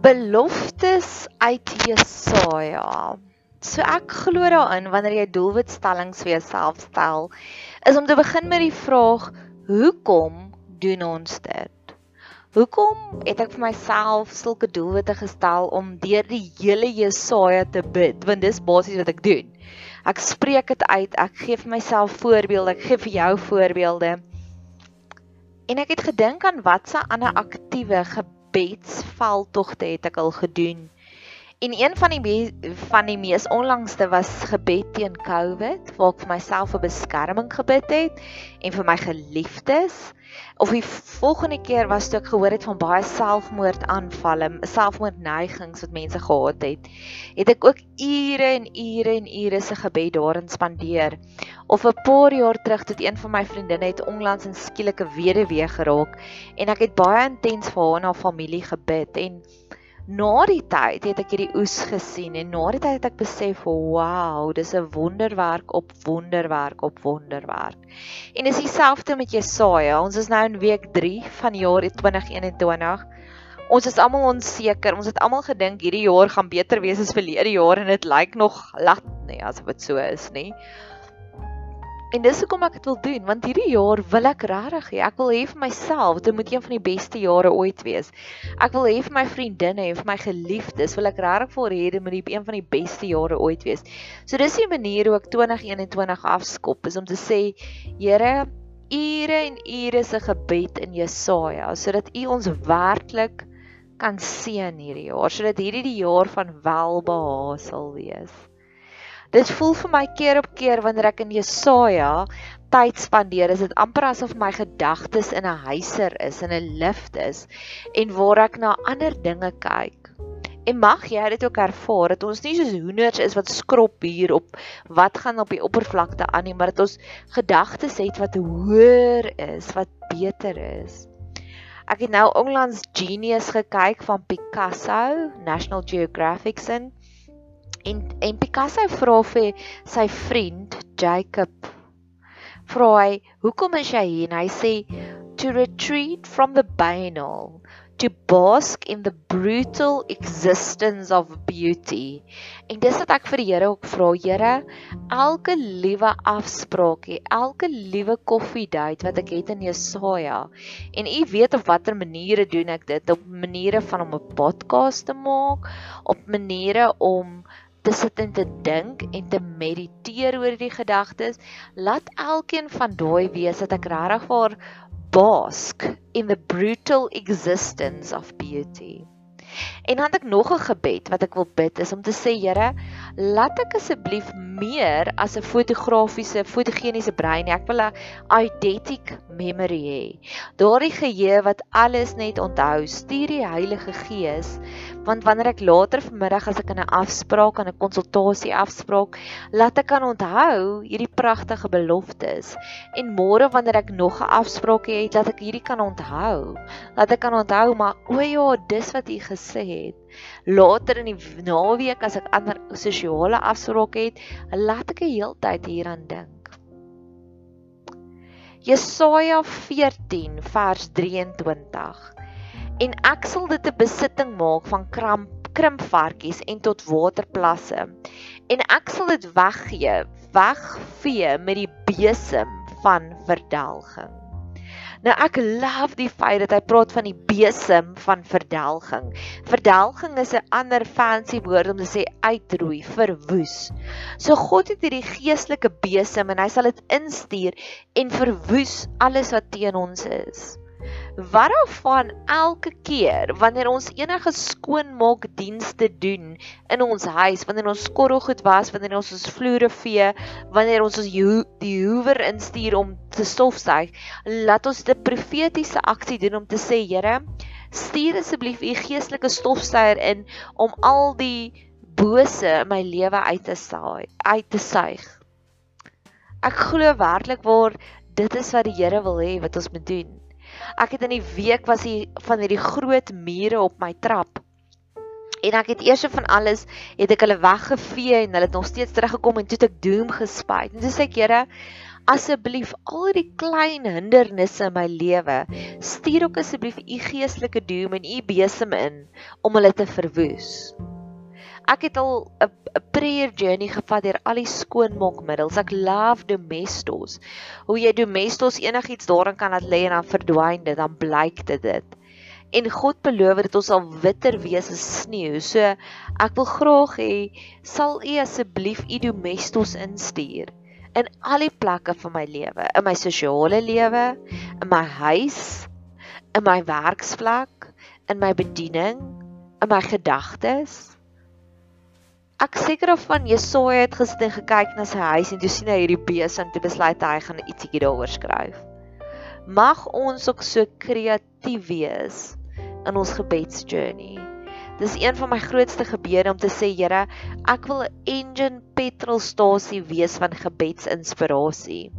Beloftes uit Jesaja. So ek glo daarin wanneer jy doelwitstellings vir jouself stel, is om te begin met die vraag: Hoekom doen ons dit? Hoekom het ek vir myself sulke doelwitte gestel om deur die hele Jesaja te bid? Want dis basies wat ek doen. Ek spreek dit uit, ek gee vir myself voorbeelde, ek gee vir jou voorbeelde. En ek het gedink aan watse ander aktiewe gebedsveldtogte het ek al gedoen En een van die van die mees onlangste was gebed teen COVID, waar ek vir myself 'n beskerming gebid het en vir my geliefdes. Of die volgende keer was toe ek gehoor het van baie selfmoordaanvalle, selfmoordneigings wat mense gehad het, het ek ook ure en ure en ure se gebed daarin spandeer. Of 'n paar jaar terug tot een van my vriendinne het onlangs in skielike weduwee geraak en ek het baie intens vir haar en haar familie gebid en na die tyd het ek hierdie oes gesien en na die tyd het ek besef, "Wow, dis 'n wonderwerk op wonderwerk op wonderwerk." En dis dieselfde met Jesaja. Ons is nou in week 3 van jaar 2021. Ons is almal onseker. Ons het almal gedink hierdie jaar gaan beter wees as verlede jaar en dit lyk nog glad nie asof dit so is nie. En dis hoekom ek dit wil doen, want hierdie jaar wil ek regtig hê, ek wil hê vir myself, dit moet een van die beste jare ooit wees. Ek wil hê vir my vriendinne en vir my geliefdes, wil ek regtig vir hê dit moet een van die beste jare ooit wees. So dis die manier hoe ek 2021 afskop, is om te sê, Here, ure en ure se gebed in Jesaja, sodat U ons werklik kan seën hierdie jaar, sodat hierdie die jaar van welbehae sal wees. Dit voel vir my keer op keer wanneer ek in Jesaja tyd spandeer, is dit amper asof my gedagtes in 'n huiser is, in 'n lift is en waar ek na ander dinge kyk. En mag jy dit ook ervaar dat ons nie soos hoenders is wat skrop hier op wat gaan op die oppervlakte aan nie, maar dat ons gedagtes het wat hoër is, wat beter is. Ek het nou onlangs Genius gekyk van Picasso, National Geographic se En en Picasso vra vir sy vriend Jacob vra hy, "Hoekom is jy hier?" En hy sê, "To retreat from the banal, to bask in the brutal existence of beauty." En dis wat ek vir die Here ook vra, Here, elke liewe afspraakie, elke liewe koffiedייט wat ek het in Jesaja. En U weet op watter maniere doen ek dit? Op maniere van om 'n podcast te maak, op maniere om te sit en te dink en te mediteer oor die gedagtes, laat elkeen van daai wees dat ek regtig vir bask in the brutal existence of beauty. En dan het ek nog 'n gebed wat ek wil bid is om te sê Here, laat ek asseblief meer as 'n fotografiese fotogeniese brein hê. Ek wil 'n eidetic memory hê. Daardie geheue wat alles net onthou, stuur die Heilige Gees want wanneer ek later vanmiddag as ek in 'n afspraak aan 'n konsultasie afspraak, laat ek kan onthou hierdie pragtige beloftes en môre wanneer ek nog 'n afspraak het, laat ek hierdie kan onthou. Laat ek kan onthou maar o ja, dis wat u gesê het. Later in die naweek as ek ander sosiale afsprake het, laat ek 'n heeltyd hieraan dink. Jesaja 14 vers 23 en ek sal dit 'n besitting maak van kramp krimpvarkies en tot waterplasse. En ek sal dit weggee wegvee met die besem van verdelging Nou ek love die feit dat hy praat van die besem van verdelging. Verdelging is 'n ander fancy woord om te sê uitroei, verwoes. So God het hierdie geestelike besem en hy sal dit instuur en verwoes alles wat teen ons is. Wat daarvan elke keer wanneer ons enige skoonmaak dienste doen in ons huis, wanneer ons skorrelgoed was, wanneer ons ons vloere vee, wanneer ons ons die hoewer instuur om te stofsuig, laat ons 'n profetiese aksie doen om te sê, Here, stuur asseblief u geestelike stofsuier in om al die bose in my lewe uit te saai, uit te suig. Ek glo werklik waar dit is wat die Here wil hê wat ons moet doen. Ek het in die week was hier van hierdie groot mure op my trap. En ek het eers van alles het ek hulle weggevee en hulle het nog steeds teruggekom en toe het ek doom gespuit. En dis ek Here, asseblief al die klein hindernisse in my lewe, stuur ook asseblief u geestelike doom en u besem in om hulle te verwoes ek het al 'n prayer journey gevat deur al die skoonmaakmiddels. Ek love Domestos. Hoe jy Domestos enigiets daarin kan laat lê en dan verdwyn dit, dan blyk dit dit. En God beloof dat ons sal witter wees as sneeu. So ek wil graag hê sal U asseblief U Domestos instuur in al die plekke van my lewe, in my sosiale lewe, in my huis, in my werksplek, in my bediening, in my gedagtes Ek seker of van Jesaja het gesit en gekyk na sy huis en toe sien hy hierdie besem en toe besluit hy gaan ietsiekie daaroor skryf. Mag ons ook so kreatief wees in ons gebedsjourney. Dis een van my grootste gebede om te sê Here, ek wil 'n engine petrolstasie wees van gebedsinspirasie.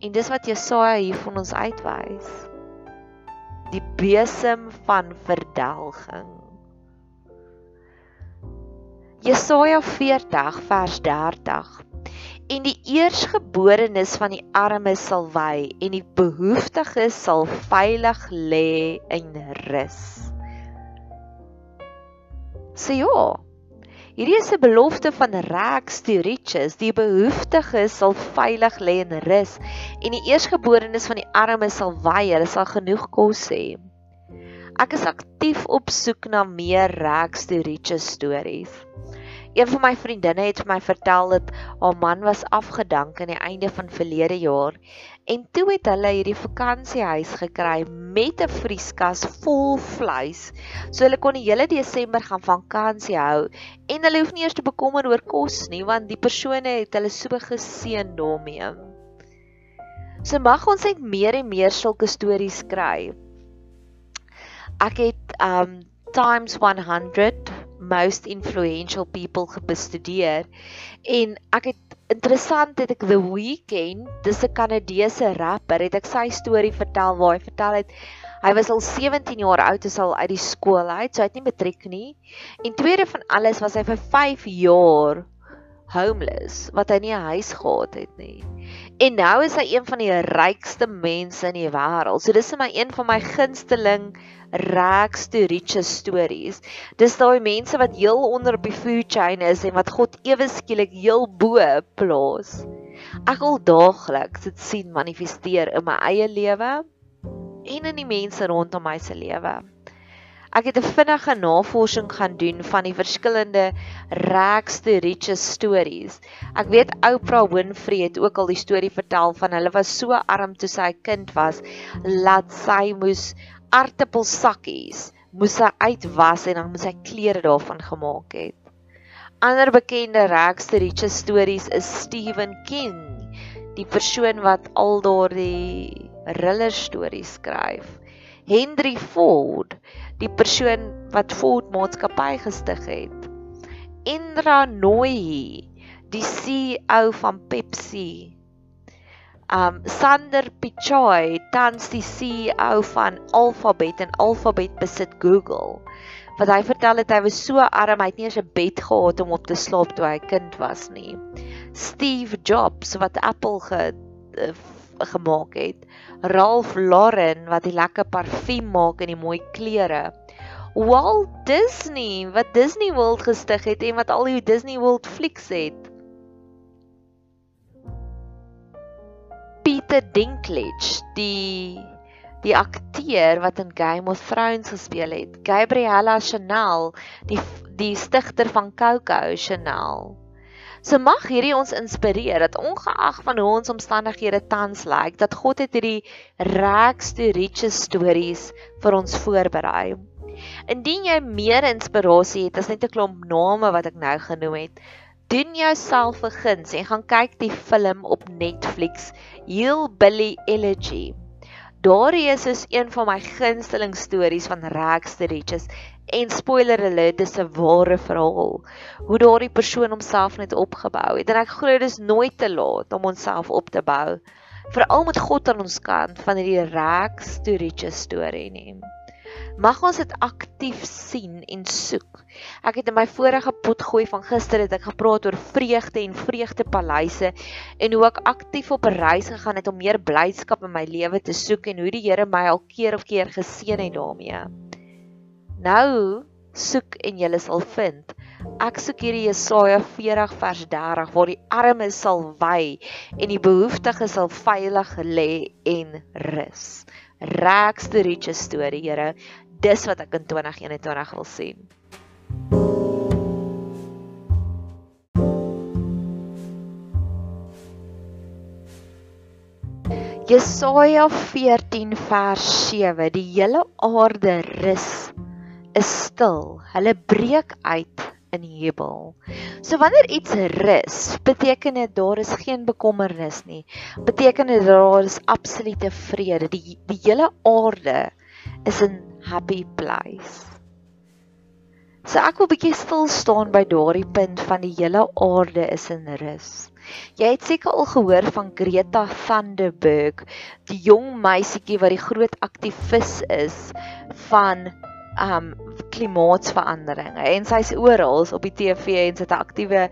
En dis wat Jesaja hier van ons uitwys. Die besem van verdelging. Jesaja 40 vers 30 En die eersgeborenes van die armes sal wy en die behoeftiges sal veilig lê en rus. Sê so ja. Hierdie is 'n belofte van rags to riches. Die behoeftiges sal veilig lê en rus en die eersgeborenes van die armes sal wy, hulle sal genoeg kos hê. Ek is aktief op soek na meer rags to riches stories. Een van my vriendinne het vir my vertel dat haar man was afgedank aan die einde van verlede jaar en toe het hulle hierdie vakansiehuis gekry met 'n vrieskas vol vleis. So hulle kon die hele Desember gaan vakansie hou en hulle hoef nie eers te bekommer oor kos nie want die persone het hulle so geseën daarmee. So mag ons net meer en meer sulke stories skryf. Ek het um times 100 most influential people gebestudeer en ek het interessant het ek the weekend dis 'n Kanadese rapper het ek sy storie vertel waar hy vertel het hy was al 17 jaar oud toe al uit die skool uit so hy het nie matriek nie en tweede van alles was hy vir 5 jaar homeless wat hy nie 'n huis gehad het nie. En nou is hy een van die rykste mense in die wêreld. So dis vir my een van my gunsteling rags to riches stories. Dis daai mense wat heel onder op die food chain is en wat God ewe skielik heel bo plaas. Ek wil daagliks dit sien manifesteer in my eie lewe en in die mense rondom my se lewe. Ek het 'n vinnige navorsing gaan doen van die verskillende rags to riches stories. Ek weet Oprah Winfrey het ook al die storie vertel van hulle was so arm toe sy 'n kind was, laat sy moes aartappelsakkies moes sy uitwas en dan moes sy klere daarvan gemaak het. Ander bekende Rags to Riches stories is Stephen King, die persoon wat al daardie thriller stories skryf. Henry Ford, die persoon wat Ford maatskappy gestig het. Indra Nooyi, die CEO van Pepsi. Um Sander Pichai, tans die CEO van Alphabet en Alphabet besit Google. Wat hy vertel het hy was so arm hy het nie eens 'n bed gehad om op te slaap toe hy kind was nie. Steve Jobs wat Apple ge uh, gemaak het. Ralph Lauren wat die lekker parfuum maak en die mooi klere. Walt Disney wat Disney World gestig het en wat al die Disney World flieks het. Peter Dinklage, die die akteur wat in Game of Thrones gespeel het. Gabriella Chanel, die die stigter van Coco Chanel. So mag hierdie ons inspireer dat ongeag van hoe ons omstandighede tans lyk, dat God het hierdie regste riches stories vir ons voorberei. Indien jy meer inspirasie het as net 'n klomp name wat ek nou genoem het, doen jouself 'n guns en gaan kyk die film op Netflix, Heel Billy Elegy. Daardie is is een van my gunsteling stories van Rags to Riches En spoiler alert, dis 'n ware verhaal. Hoe daardie persoon homself net opgebou het en ek glo dis nooit te laat om onsself op te bou. Veral met God aan ons kant van hierdie rags to riches storie nie. Mag ons dit aktief sien en soek. Ek het in my vorige potgooi van gister het ek gepraat oor vreugde en vreugdepaleise en hoe ek aktief op 'n reis gegaan het om meer blydskap in my lewe te soek en hoe die Here my al keer op keer geseën het daarmee. Nou soek en jy sal vind. Ek soek hierdie Jesaja 40 vers 30 waar die armes sal wy en die behoeftiges sal veilig lê en rus. Regste riches storie, Here. Dis wat ek in 2021 wil sien. Jesaja 14 vers 7 Die hele aarde rus is stil. Hulle breek uit in jubel. So wanneer iets rus, beteken dit daar is geen bekommernis nie. Beteken dit daar is absolute vrede. Die die hele aarde is 'n happy place. So ek wil bietjie stil staan by daardie punt van die hele aarde is in rus. Jy het seker al gehoor van Greta Thunberg, die jong meisietjie wat die groot aktivis is van um klimaatsverandering en sy's oral op die TV en sy het 'n aktiewe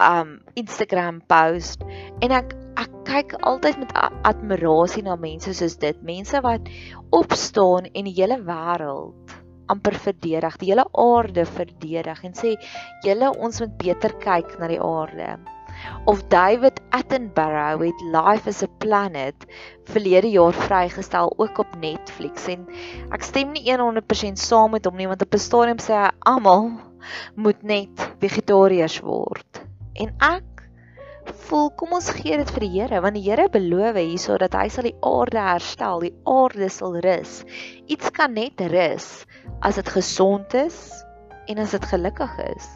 um Instagram post en ek ek kyk altyd met admirasie na mense soos dit. Mense wat opstaan en die hele wêreld amper verdedig die hele aarde verdedig en sê julle ons moet beter kyk na die aarde. Of David Attenborough het Life as a Planet verlede jaar vrygestel ook op Netflix. En ek stem nie 100% saam met hom nie want op 'n stadium sê hy almal moet net vegetariërs word. En ek voel kom ons gee dit vir die Here want die Here beloof hierso dat hy sal die aarde herstel, die aarde sal rus. Iets kan net rus as dit gesond is en as dit gelukkig is.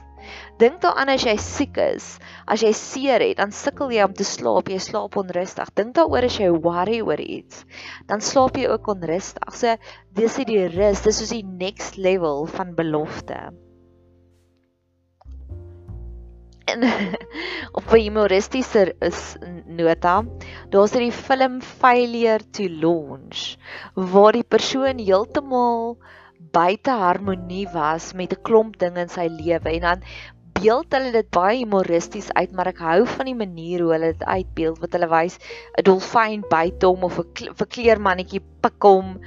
Dink daaraan as jy siek is, as jy seer het, dan sukkel jy om te slaap, jy slaap onrustig. Dink daaroor as jy worry oor iets, dan slaap jy ook onrustig. So dis die rus, dis soos die next level van belofte. En op 'n humoristiese is nota, daar's hierdie film Failure to Launch waar die persoon heeltemal buite harmonie was met 'n klomp dinge in sy lewe en dan beeld hulle dit baie humoristies uit maar ek hou van die manier hoe hulle dit uitbeeld wat hulle wys 'n dolfyn byt hom of 'n verkleermannetjie pik hom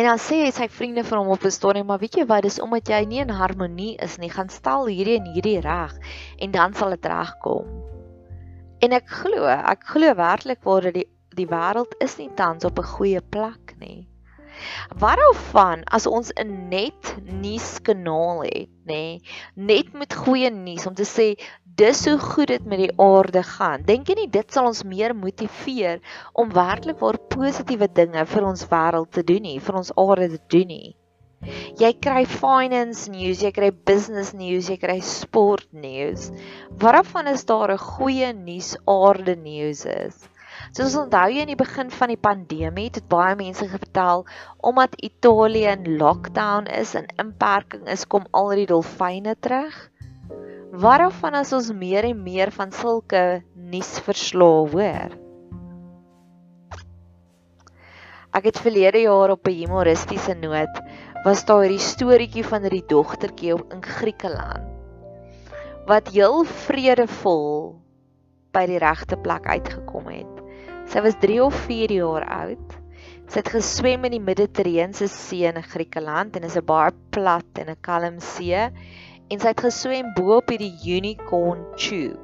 en dan sê hy sy vriende vir hom op 'n storie maar weet jy wat dis omdat jy nie in harmonie is nie gaan stel hierdie en hierdie reg en dan sal dit regkom en ek glo ek glo werklik waar dat die die wêreld is nie tans op 'n goeie plek nie Wat daarvan as ons 'n net nuuskanaal het, nê? Nee, net met goeie nuus om te sê dis hoe goed dit met die aarde gaan. Dink jy nie dit sal ons meer motiveer om werklik waar positiewe dinge vir ons wêreld te doen nie, vir ons aarde te doen nie? Jy kry finance news, jy kry business news, jy kry sport news. Waarvan is daar 'n goeie nuus aarde news is? Soos onthou jy in die begin van die pandemie het baie mense vertel omdat Italië in lockdown is en inperking is, kom al die dolfyne terug. Waarvan as ons meer en meer van sulke nuusverslae hoor? Ek het verlede jaar op 'n humoristiese noot was daar hierdie storieetjie van hierdie dogtertjie in Griekeland wat heel vredevol by die regte plek uitgekom het. Sy was 3 of 4 jaar oud. Sy het geswem in die Middellandse See in Griekeland en is 'n baie plat en 'n kalm see en sy het geswem bo op hierdie unicorn tube.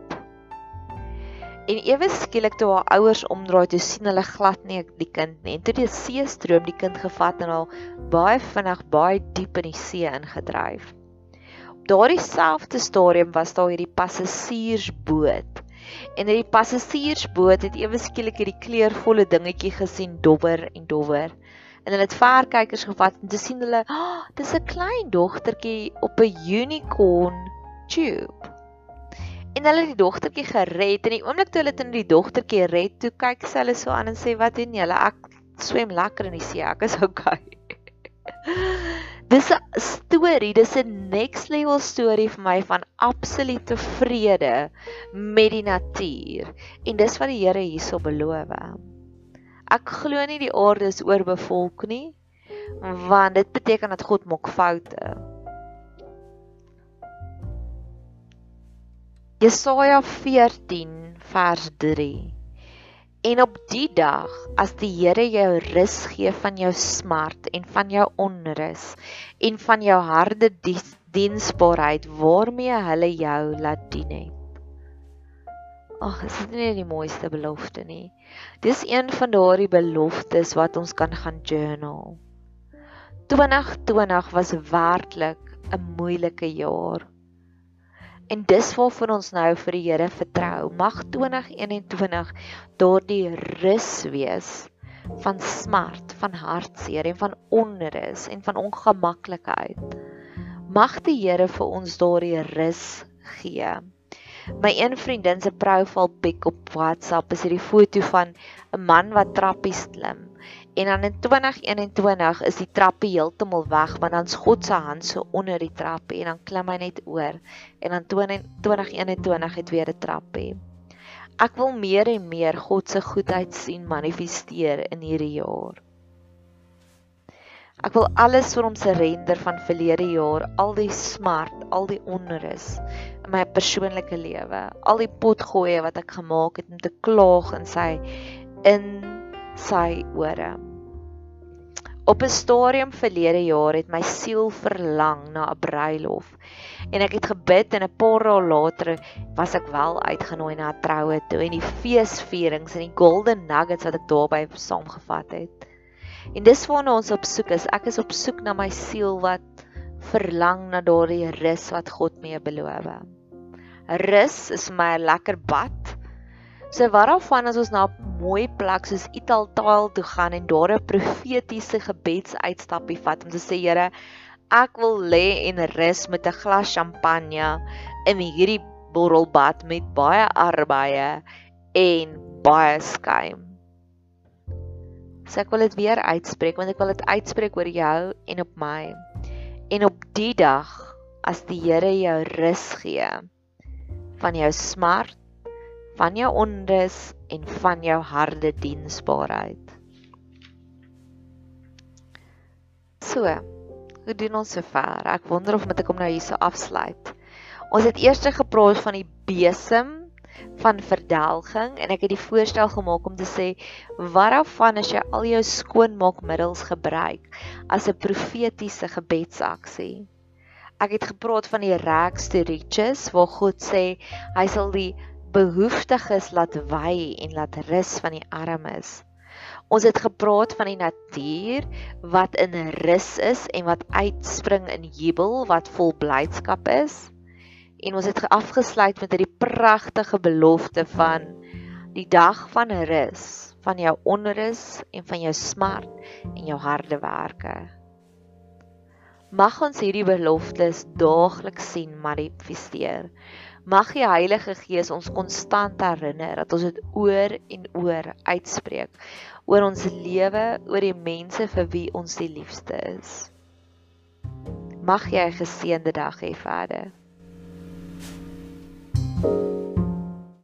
En ewe skielik toe haar ouers omdraai toe sien hulle glad nie die kind nie. En toe die see stroom die kind gevat en al baie vinnig baie diep in die see ingedryf. Op daardie selfde stadium was daar hierdie passasiersboot. En hierdie passasiersboot het ewe skielik hierdie kleurvolle dingetjie gesien dobber en dobber. En hulle het verkykers gevat en te sien hulle, oh, dis 'n klein dogtertjie op 'n unicorn tube en hulle het die dogtertjie gered en die oomblik toe hulle dit in die dogtertjie red, toe kyk sy hulle so aan en sê wat doen julle? Ek swem lekker in die see, ek is okay. dis 'n storie, dis 'n next level storie vir my van absolute vrede met die natuur. En dis wat die Here hierso beloof. Ek glo nie die aarde is oorbevolk nie, want dit beteken dat God maak foute. Jesaja 14 vers 3 En op die dag as die Here jou rus gee van jou smart en van jou onrus en van jou harde diensbaarheid waarmee hulle jou laat dien het. Ag, is dit nie die mooiste belofte nie? Dis een van daardie beloftes wat ons kan gaan journal. 2020 was werklik 'n moeilike jaar. En dis waarvoor ons nou vir die Here vertrou. Mag 2021 daardie rus wees van smart, van hartseer en van onrus en van ongemaklikheid. Mag die Here vir ons daardie rus gee. My een vriendin se profiel pic op WhatsApp is hierdie foto van 'n man wat trappies klim En dan in 2021 is die trappie heeltemal weg, want dan's God se hand so onder die trappie en dan klim hy net oor. En dan 2021 het weer 'n trappie. Ek wil meer en meer God se goedheid sien manifesteer in hierdie jaar. Ek wil alles vir hom se render van verlede jaar, al die smart, al die onrus in my persoonlike lewe, al die potgoeie wat ek gemaak het om te klaag in sy in sy ore. Op 'n stadium verlede jaar het my siel verlang na 'n bruilof en ek het gebid en 'n paar dae later was ek wel uitgenooi na 'n troue toe en die feesvierings en die golden nuggets wat ek daarby saamgevat het. En dis waarna ons op soek is. Ek is op soek na my siel wat verlang na daardie rus wat God mee beloof. Rus is my 'n lekker bad So waarvan as ons na 'n mooi plek soos Italtaal toe gaan en daar 'n profetiese gebedsuitstappie vat om te sê Here, ek wil lê en rus met 'n glas champagne in hierdie borrelbad met baie arbeie en baie skuim. So ek wil dit weer uitspreek want ek wil dit uitspreek oor jou en op my. En op die dag as die Here jou rus gee van jou smart van jou onrus en van jou harde diensbaarheid. So, hoe doen ons sover? Ek wonder of moet ek hom nou hierso afsluit. Ons het eers gepraat van die besem van verdelging en ek het die voorstel gemaak om te sê waarvan as jy al jou skoonmaakmiddels gebruik as 'n profetiese gebedsaksie. Ek het gepraat van die rags to riches waar God sê hy sal die behoeftiges laat wy en laat rus van die armes. Ons het gepraat van die natuur wat in rus is en wat uitspring in jubel wat vol blydskap is. En ons het afgesluit met hierdie pragtige belofte van die dag van rus, van jou onrus en van jou smart en jou harde werke. Mag ons hierdie beloftes daagliks sien manifesteer. Mag die Heilige Gees ons konstant herinner dat ons dit oor en oor uitspreek oor ons lewe, oor die mense vir wie ons die liefste is. Mag jy 'n geseënde dag hê verder. thank you